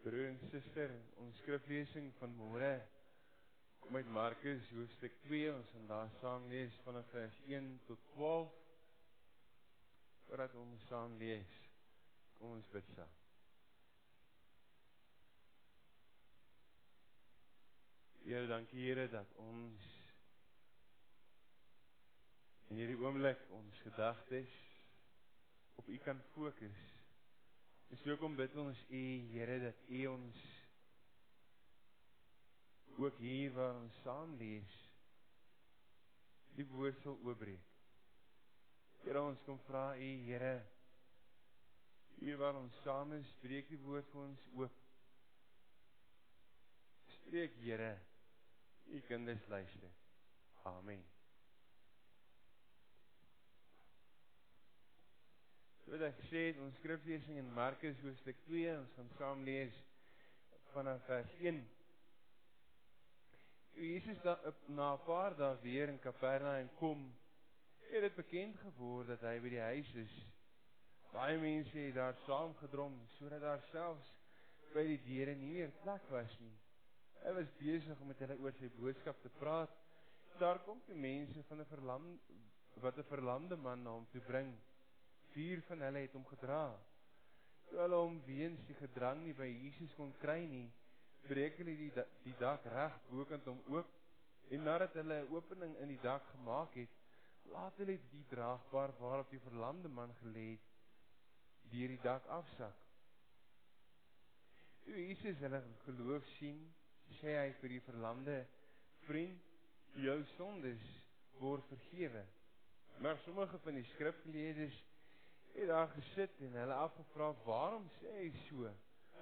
Broer en suster, ons skriflesing van môre kom uit Markus hoofstuk 2. Ons gaan daar saam lees vanaf vers 1 tot 12. Voordat ons saam lees, kom ons bid saam. Here, dankie Here dat ons in hierdie oomblik ons gedagtes op U kan fokus. Dis hoekom bid ons U Here dat U ons ook hier waar ons saam lees die woord sal oopbreek. Here ons kom vra U Here hier waar ons saam is, spreek die woord vir ons oop. Spreek Here, U kinders luister. Amen. Soos ek gesê het, ons skriflesing in Markus hoofstuk 2, ons gaan saam lees vanaf vers 1. Jesus da na 'n paar dae weer in Kapernaum kom, het dit bekend geword dat hy by die huis is. Baie mense het daar saamgedrom sodat daar selfs by die deure nie meer plek was nie. Hy was besig om met hulle oor sy boodskap te praat. Daar kom die mense van 'n verlam wat 'n verlamde man na hom toe bring vier van hulle het hom gedra. Toe hulle hom weens die gedrang nie by Jesus kon kry nie, breek hulle die die dak reg bokant hom oop en nadat hulle 'n opening in die dak gemaak het, laat hulle die draagbaar waarop die verlamde man gelê het deur die dak afsak. Toe Jesus hulle geloof sien, sê hy vir die verlamde vriend, jou sondes word vergewe. Maar sommige van die skrifgeleerdes het daar gesit en hulle afgevra waarom sê hy so?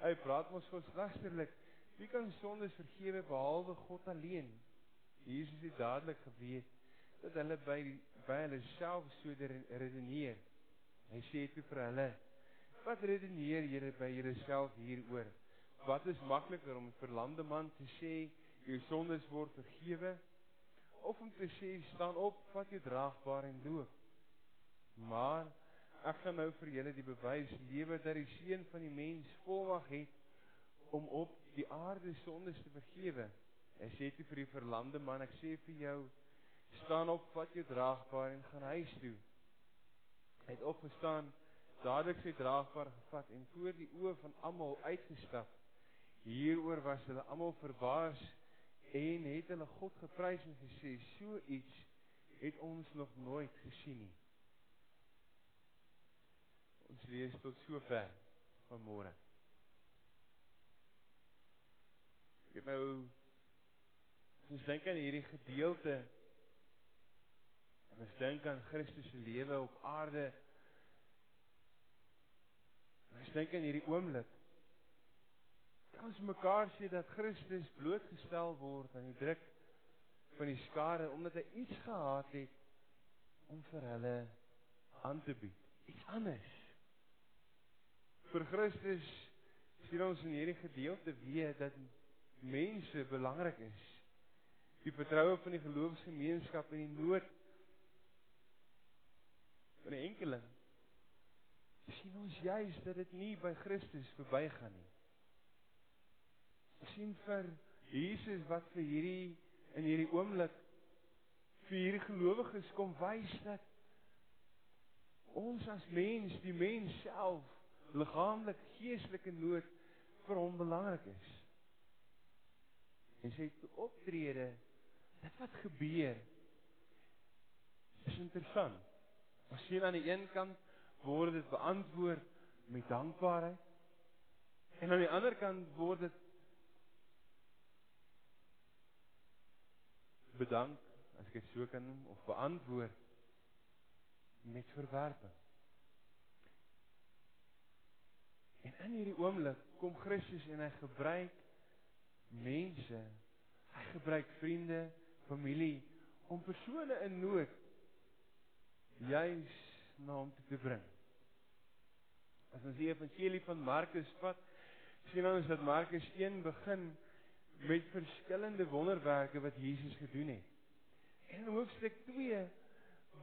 Hy praat mos verslasterlik. Wie kan sondes vergewe behalwe God alleen? Jesus het dadelik geweet dat hulle by by hulle self so redeneer. Hy sê toe vir hulle: "Wat redeneer julle by julleself hieroor? Wat is makliker om 'n verlamde man te sê jou sondes word vergewe of om te sê staan op, vat jou draagbaar en loop?" Maar ek gaan nou vir julle die bewys lewe dat die seun van die mens volmag het om op die aarde sondes te vergewe. Hy sê toe vir die verlamde man, ek sê vir jou, staan op, vat jou draagbaar en gaan huis toe. Hy het opgestaan, dadelik sy draagbaar gevat en voor die oë van almal uitgestap. Hieroor was hulle almal verbaas en het hulle God geprys en gesê, so iets het ons nog nooit gesien nie. Ons lees tot sover vanmôre. Ek nou ons dink aan hierdie gedeelte. Ons dink aan Christus se lewe op aarde. Ons dink aan hierdie oomblik. Kan ons mekaar sê dat Christus blootgestel word aan die druk van die skare omdat hy iets gehad het om vir hulle aan te bied. Iets anders vir Christus sien ons in hierdie gedeelte weet dat mense belangrik is. Die vertroue van die geloofsgemeenskap in die nood van 'n enkeling. sien ons juis dat dit nie by Christus verbygaan nie. sien vir Jesus wat vir hierdie in hierdie oomblik vir hierdie gelowiges kom wys dat ons as mens, die mens self liggaamlik, geestelike nood vir hom belangrik is. En sy optrede, dit wat gebeur is interessant. Ons sien aan die een kant word dit beantwoord met dankbaarheid. En aan die ander kant word dit bedank, as ek dit so kan noem, of beantwoord met verwerping. En in hierdie oomblik kom Christus en hy gebruik mense. Hy gebruik vriende, familie om persone in nood juis na hom te bring. As ons die evangelie van Markus vat, sien ons dat Markus 1 begin met verskillende wonderwerke wat Jesus gedoen het. En in hoofstuk 2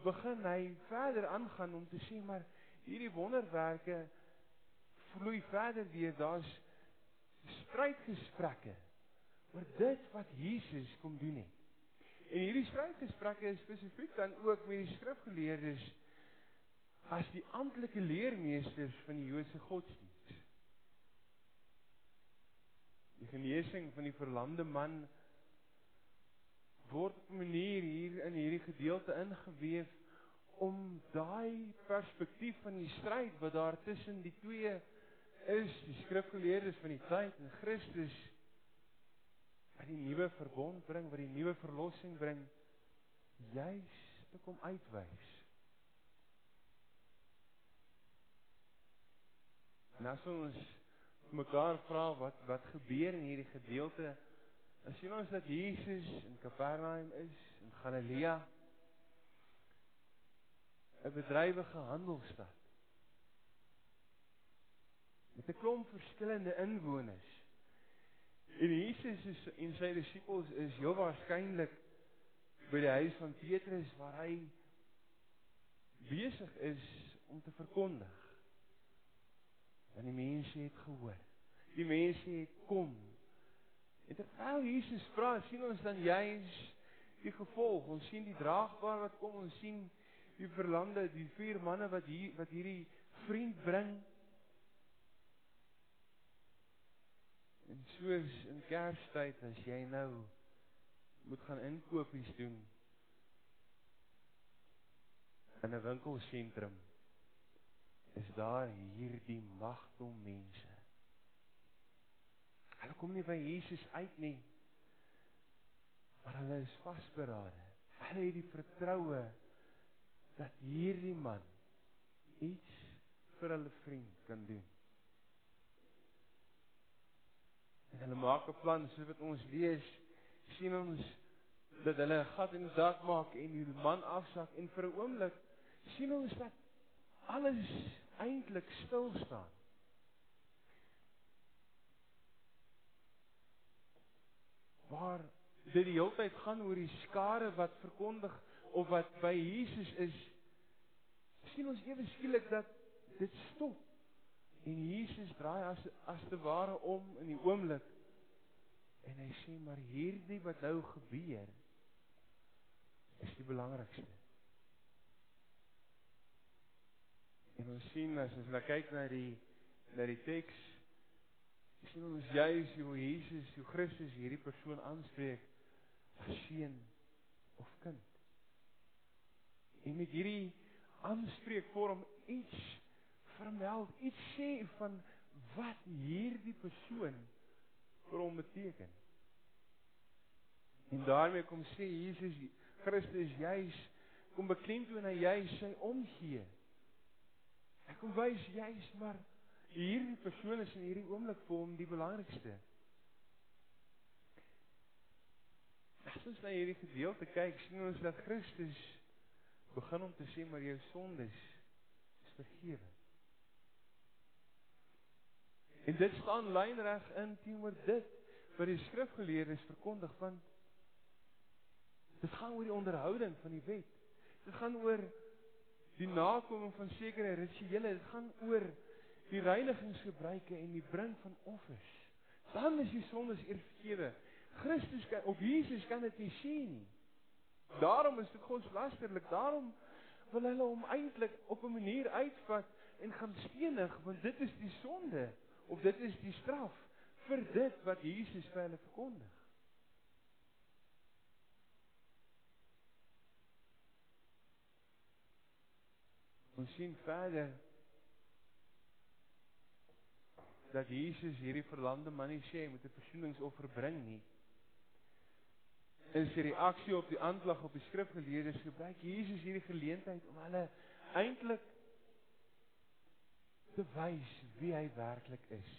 begin hy verder aangaan om te sê maar hierdie wonderwerke vloei verder weer. Daar's strydgesprekke oor dit wat Jesus kom doen het. En hierdie strydgesprekke is spesifiek dan ook met die skrifgeleerdes as die amptelike leermeesters van die Joodse godsdienst. Die genesing van die verlamde man word op 'n manier hier in hierdie gedeelte ingeweef om daai perspektief van die stryd wat daar tussen die twee is, die skrifgeleerdes van die tyd en Christus wat die nuwe verbond bring, wat die nuwe verlossing bring, juis te kom uitwys. Nou sou ons mekaar vra wat wat gebeur in hierdie gedeelte? As sien ons dat Jesus in Kapernaum is in Galilea 'n bedrywige handelsstad met 'n klomp verskillende inwoners. En Jesus is en sy disippels is heel waarskynlik by die huis van Petrus waar hy besig is om te verkondig. En die mense het gehoor. Die mense het kom. En terwyl Jesus praat, sien ons dan juis die gevolg. Ons sien die draagbaar wat kom, ons sien die verlamde, die vier manne wat hier wat hierdie vriend bring. Soos in Kerstyd as jy nou moet gaan inkopies doen in 'n winkelsentrum is daar hierdie magdom mense. Hulle kom nie by Jesus uit nie. Maar hulle is vasberade. Hulle het die vertroue dat hierdie man iets vir hulle vriend kan doen. En hulle maak 'n plan so wat ons lees, sien ons dat hulle 'n gat in die dak maak en die man afsak en vir 'n oomblik sien ons dat alles eintlik stil staan. Waar dit die hele tyd gaan oor die skare wat verkondig of wat by Jesus is, sien ons ewe skielik dat dit stop. En Jesus draai as as te ware om in die oomblik en hy sê maar hierdie wat nou gebeur is die belangrikste. En ons sien as ons nou kyk na die na die teks sien ons juis hoe Jesus, hoe Christus hierdie persoon aanspreek as seun of kind. En met hierdie aanspreekvorm iets vermeld, iets sê van wat hierdie persoon vir hom beteken. En daarmee kom sê Jesus Christus juis kom beklemtoon hy juis sy omgee. Hy kom wys juis maar hierdie persoon is in hierdie oomblik vir hom die belangrikste. As ons na hierdie gedeelte kyk, sien ons dat Christus begin om te sê maar jou sondes is vergewe. En dit staan lynreg in teenoor dit wat die skrifgeleerdes verkondig van dit gaan oor die onderhouding van die wet. Dit gaan oor die nakoming van sekere rituele, dit gaan oor die reinigingsgebruike en die bring van offers. Dan is die sondes vergewe. Christus kan of Jesus kan dit nie sien nie. Daarom is dit godslasterlik. Daarom wil hulle hom eintlik op 'n manier uitvat en gaan stenig want dit is die sonde of dit is die straf vir dit wat Jesus vir hulle verkondig. Ons sien verder dat Jesus hierdie verlamde man nie sê hy moet 'n versoeningsoffer bring nie is die reaksie op die aanklag op die skrifgeleerdes gebruik Jesus hierdie geleentheid om hulle eintlik te wys wie hy werklik is.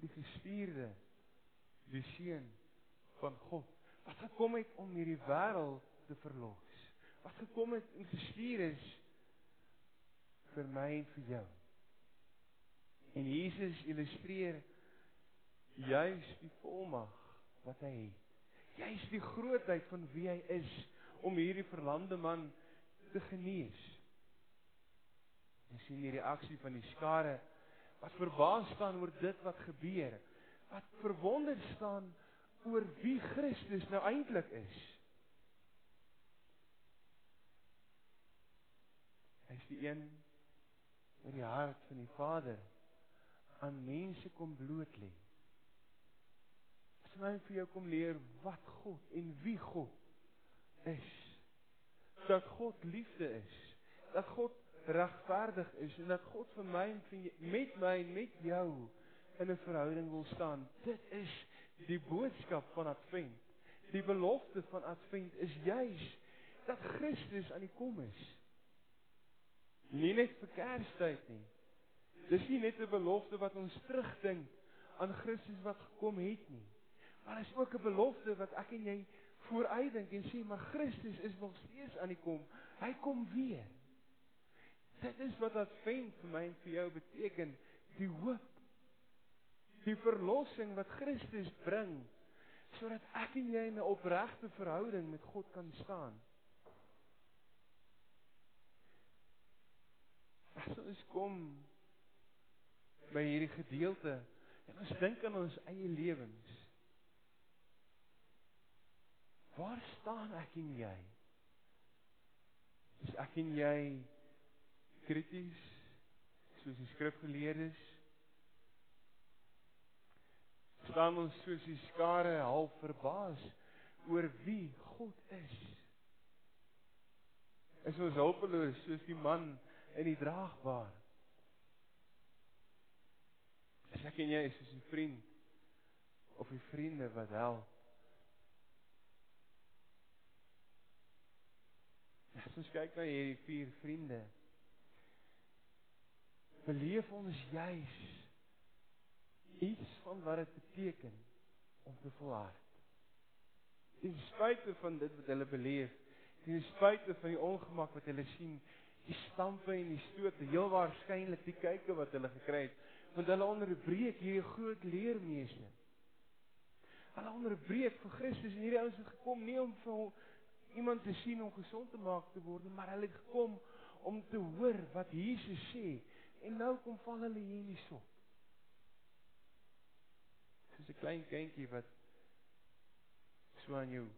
Die gestuurde die seun van God wat gekom het om hierdie wêreld te verlos. Wat gekom het en gestuur is vir my en vir jou. En Jesus illustreer juis die volmag wat hy het Jy's die grootheid van wie hy is om hierdie verlamde man te genees. Jy sien die reaksie van die skare Wat verbaas staan oor dit wat gebeur. Wat verwonderd staan oor wie Christus nou eintlik is. Hy is die een wat die hart van die Vader aan mense kom bloot lê. As my vir jou kom leer wat God en wie God is. Dat God liefde is. Dat God regverdig is en dat God vir my en vir met my en met jou in 'n verhouding wil staan. Dit is die boodskap van Advent. Die belofte van Advent is juis dat Christus aan die kom is. Nie net vir Kerstyd nie. Dis nie net 'n belofte wat ons terugdink aan Christus wat gekom het nie. Maar is ook 'n belofte wat ek en jy vooruitdink en sê maar Christus is nog steeds aan die kom. Hy kom weer. Dit is wat Advent vir my en vir jou beteken, die hoop. Die verlossing wat Christus bring sodat ek en jy in 'n opregte verhouding met God kan staan. As ons kom by hierdie gedeelte en ons dink aan ons eie lewens. Waar staan ek en jy? Is ek en jy krities soos die skrifgeleerdes staan ons soos die skare half verbaas oor wie God is. Is ons hulpeloos soos die man in die draagbaar? Is ek en jy soos 'n vriend of 'n vriende wat help? As ons kyk na hierdie vier vriende beleef ons juis iets van wat dit beteken om te volhard. Ten spyte van dit wat hulle beleef, ten spyte van die ongemak wat hulle sien, die stampe en die stote, heel waarskynlik die kykke wat hulle gekry het, want hulle onderbreek hierdie groot leermeester. Hulle onderbreek vir Christus en hierdie ouens het gekom nie om vir iemand te sien om gesond te maak te word, maar hulle het gekom om te hoor wat Jesus sê En nou kom val hulle hier in die sop. Soos 'n klein kindjie wat so aan jou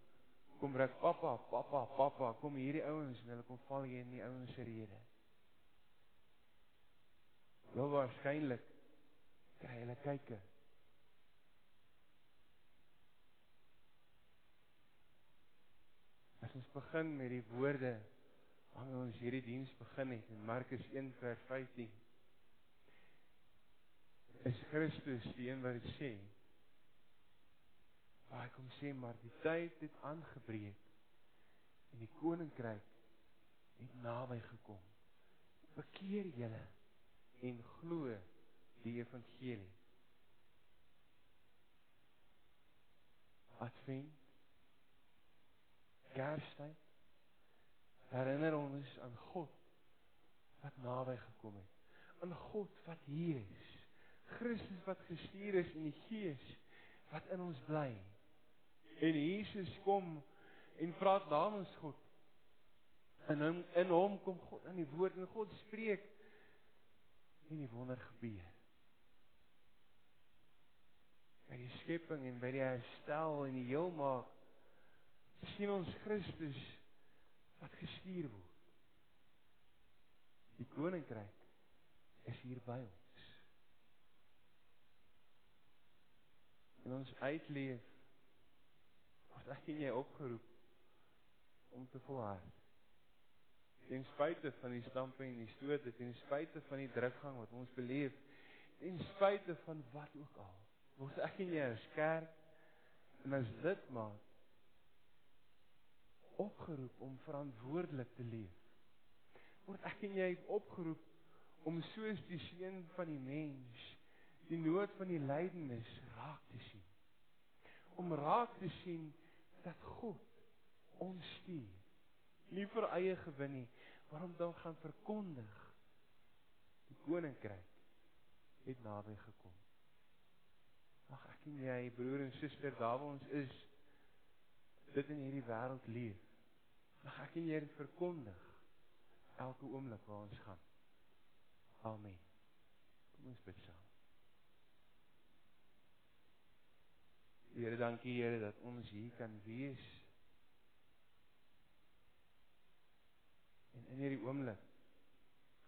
kom reg pappa, pappa, pappa, kom hierdie ouens en hulle kom val hier in die ouens se rede. Nou waarskynlik kry hulle kykke. As ons begin met die woorde waarmee ons hierdie diens begin het in Markus 1:15 is Christus die een wat dit sê. Waar kom sê maar die tyd het aangebreek en die koninkryk het naby gekom. Bekeer julle en glo die evangelie. Advent Kerstyd herinner ons aan God wat naby gekom het. Aan God wat hier is. Christus wat gestuur is in die Gees wat in ons bly. En Jesus kom en praat namens God. En in, in hom kom God aan die woord en God spreek en die wonder gebeur. By die skepping en by die herstel en die heelmaak sien ons Christus wat gestuur word. Die koninkryk is hier by ons. In ons uitleef word ek en jy opgeroep om te volhard. Ten spyte van die stampe en die stote, ten spyte van die drukgang wat ons beleef, ten spyte van wat ook al, word ek en jy as kerk en as lidmaat opgeroep om verantwoordelik te leef. Word ek en jy opgeroep om soos die seun van die mens die nood van die lydenis raak te sien. Om raak te sien dat God ons stuur. Nie vir eie gewin nie, maar om dan gaan verkondig. Die koninkryk het naby gekom. Mag ek en jy, broer en suster, daar waar ons is, dit in hierdie wêreld leef. Mag ek en jy dit verkondig elke oomblik waar ons gaan. Amen. Kom ons bid saam. Here, dankie Here dat ons hier kan wees. En in hierdie oomblik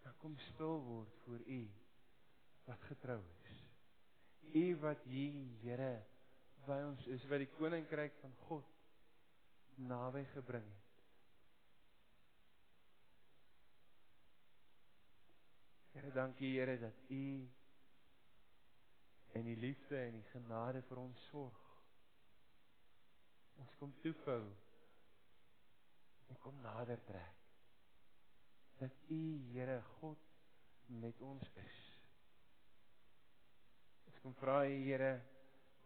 kan kom stil word voor U wat getrou is. U wat hier, Here, by ons is, wat die koninkryk van God naby gebring het. Here, dankie Here dat U en die liefde en die genade vir ons sorg. Ons kom toefou. En kom nader trek. Dat U, Here God, met ons is. Ons kom vra U, Here,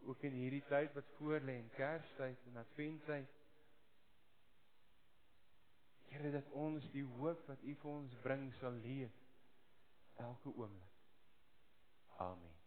ook in hierdie tyd wat voor lê Kerstyd en Adventtyd. Here, dat ons die hoop wat U vir ons bring sal leef elke oomblik. Amen.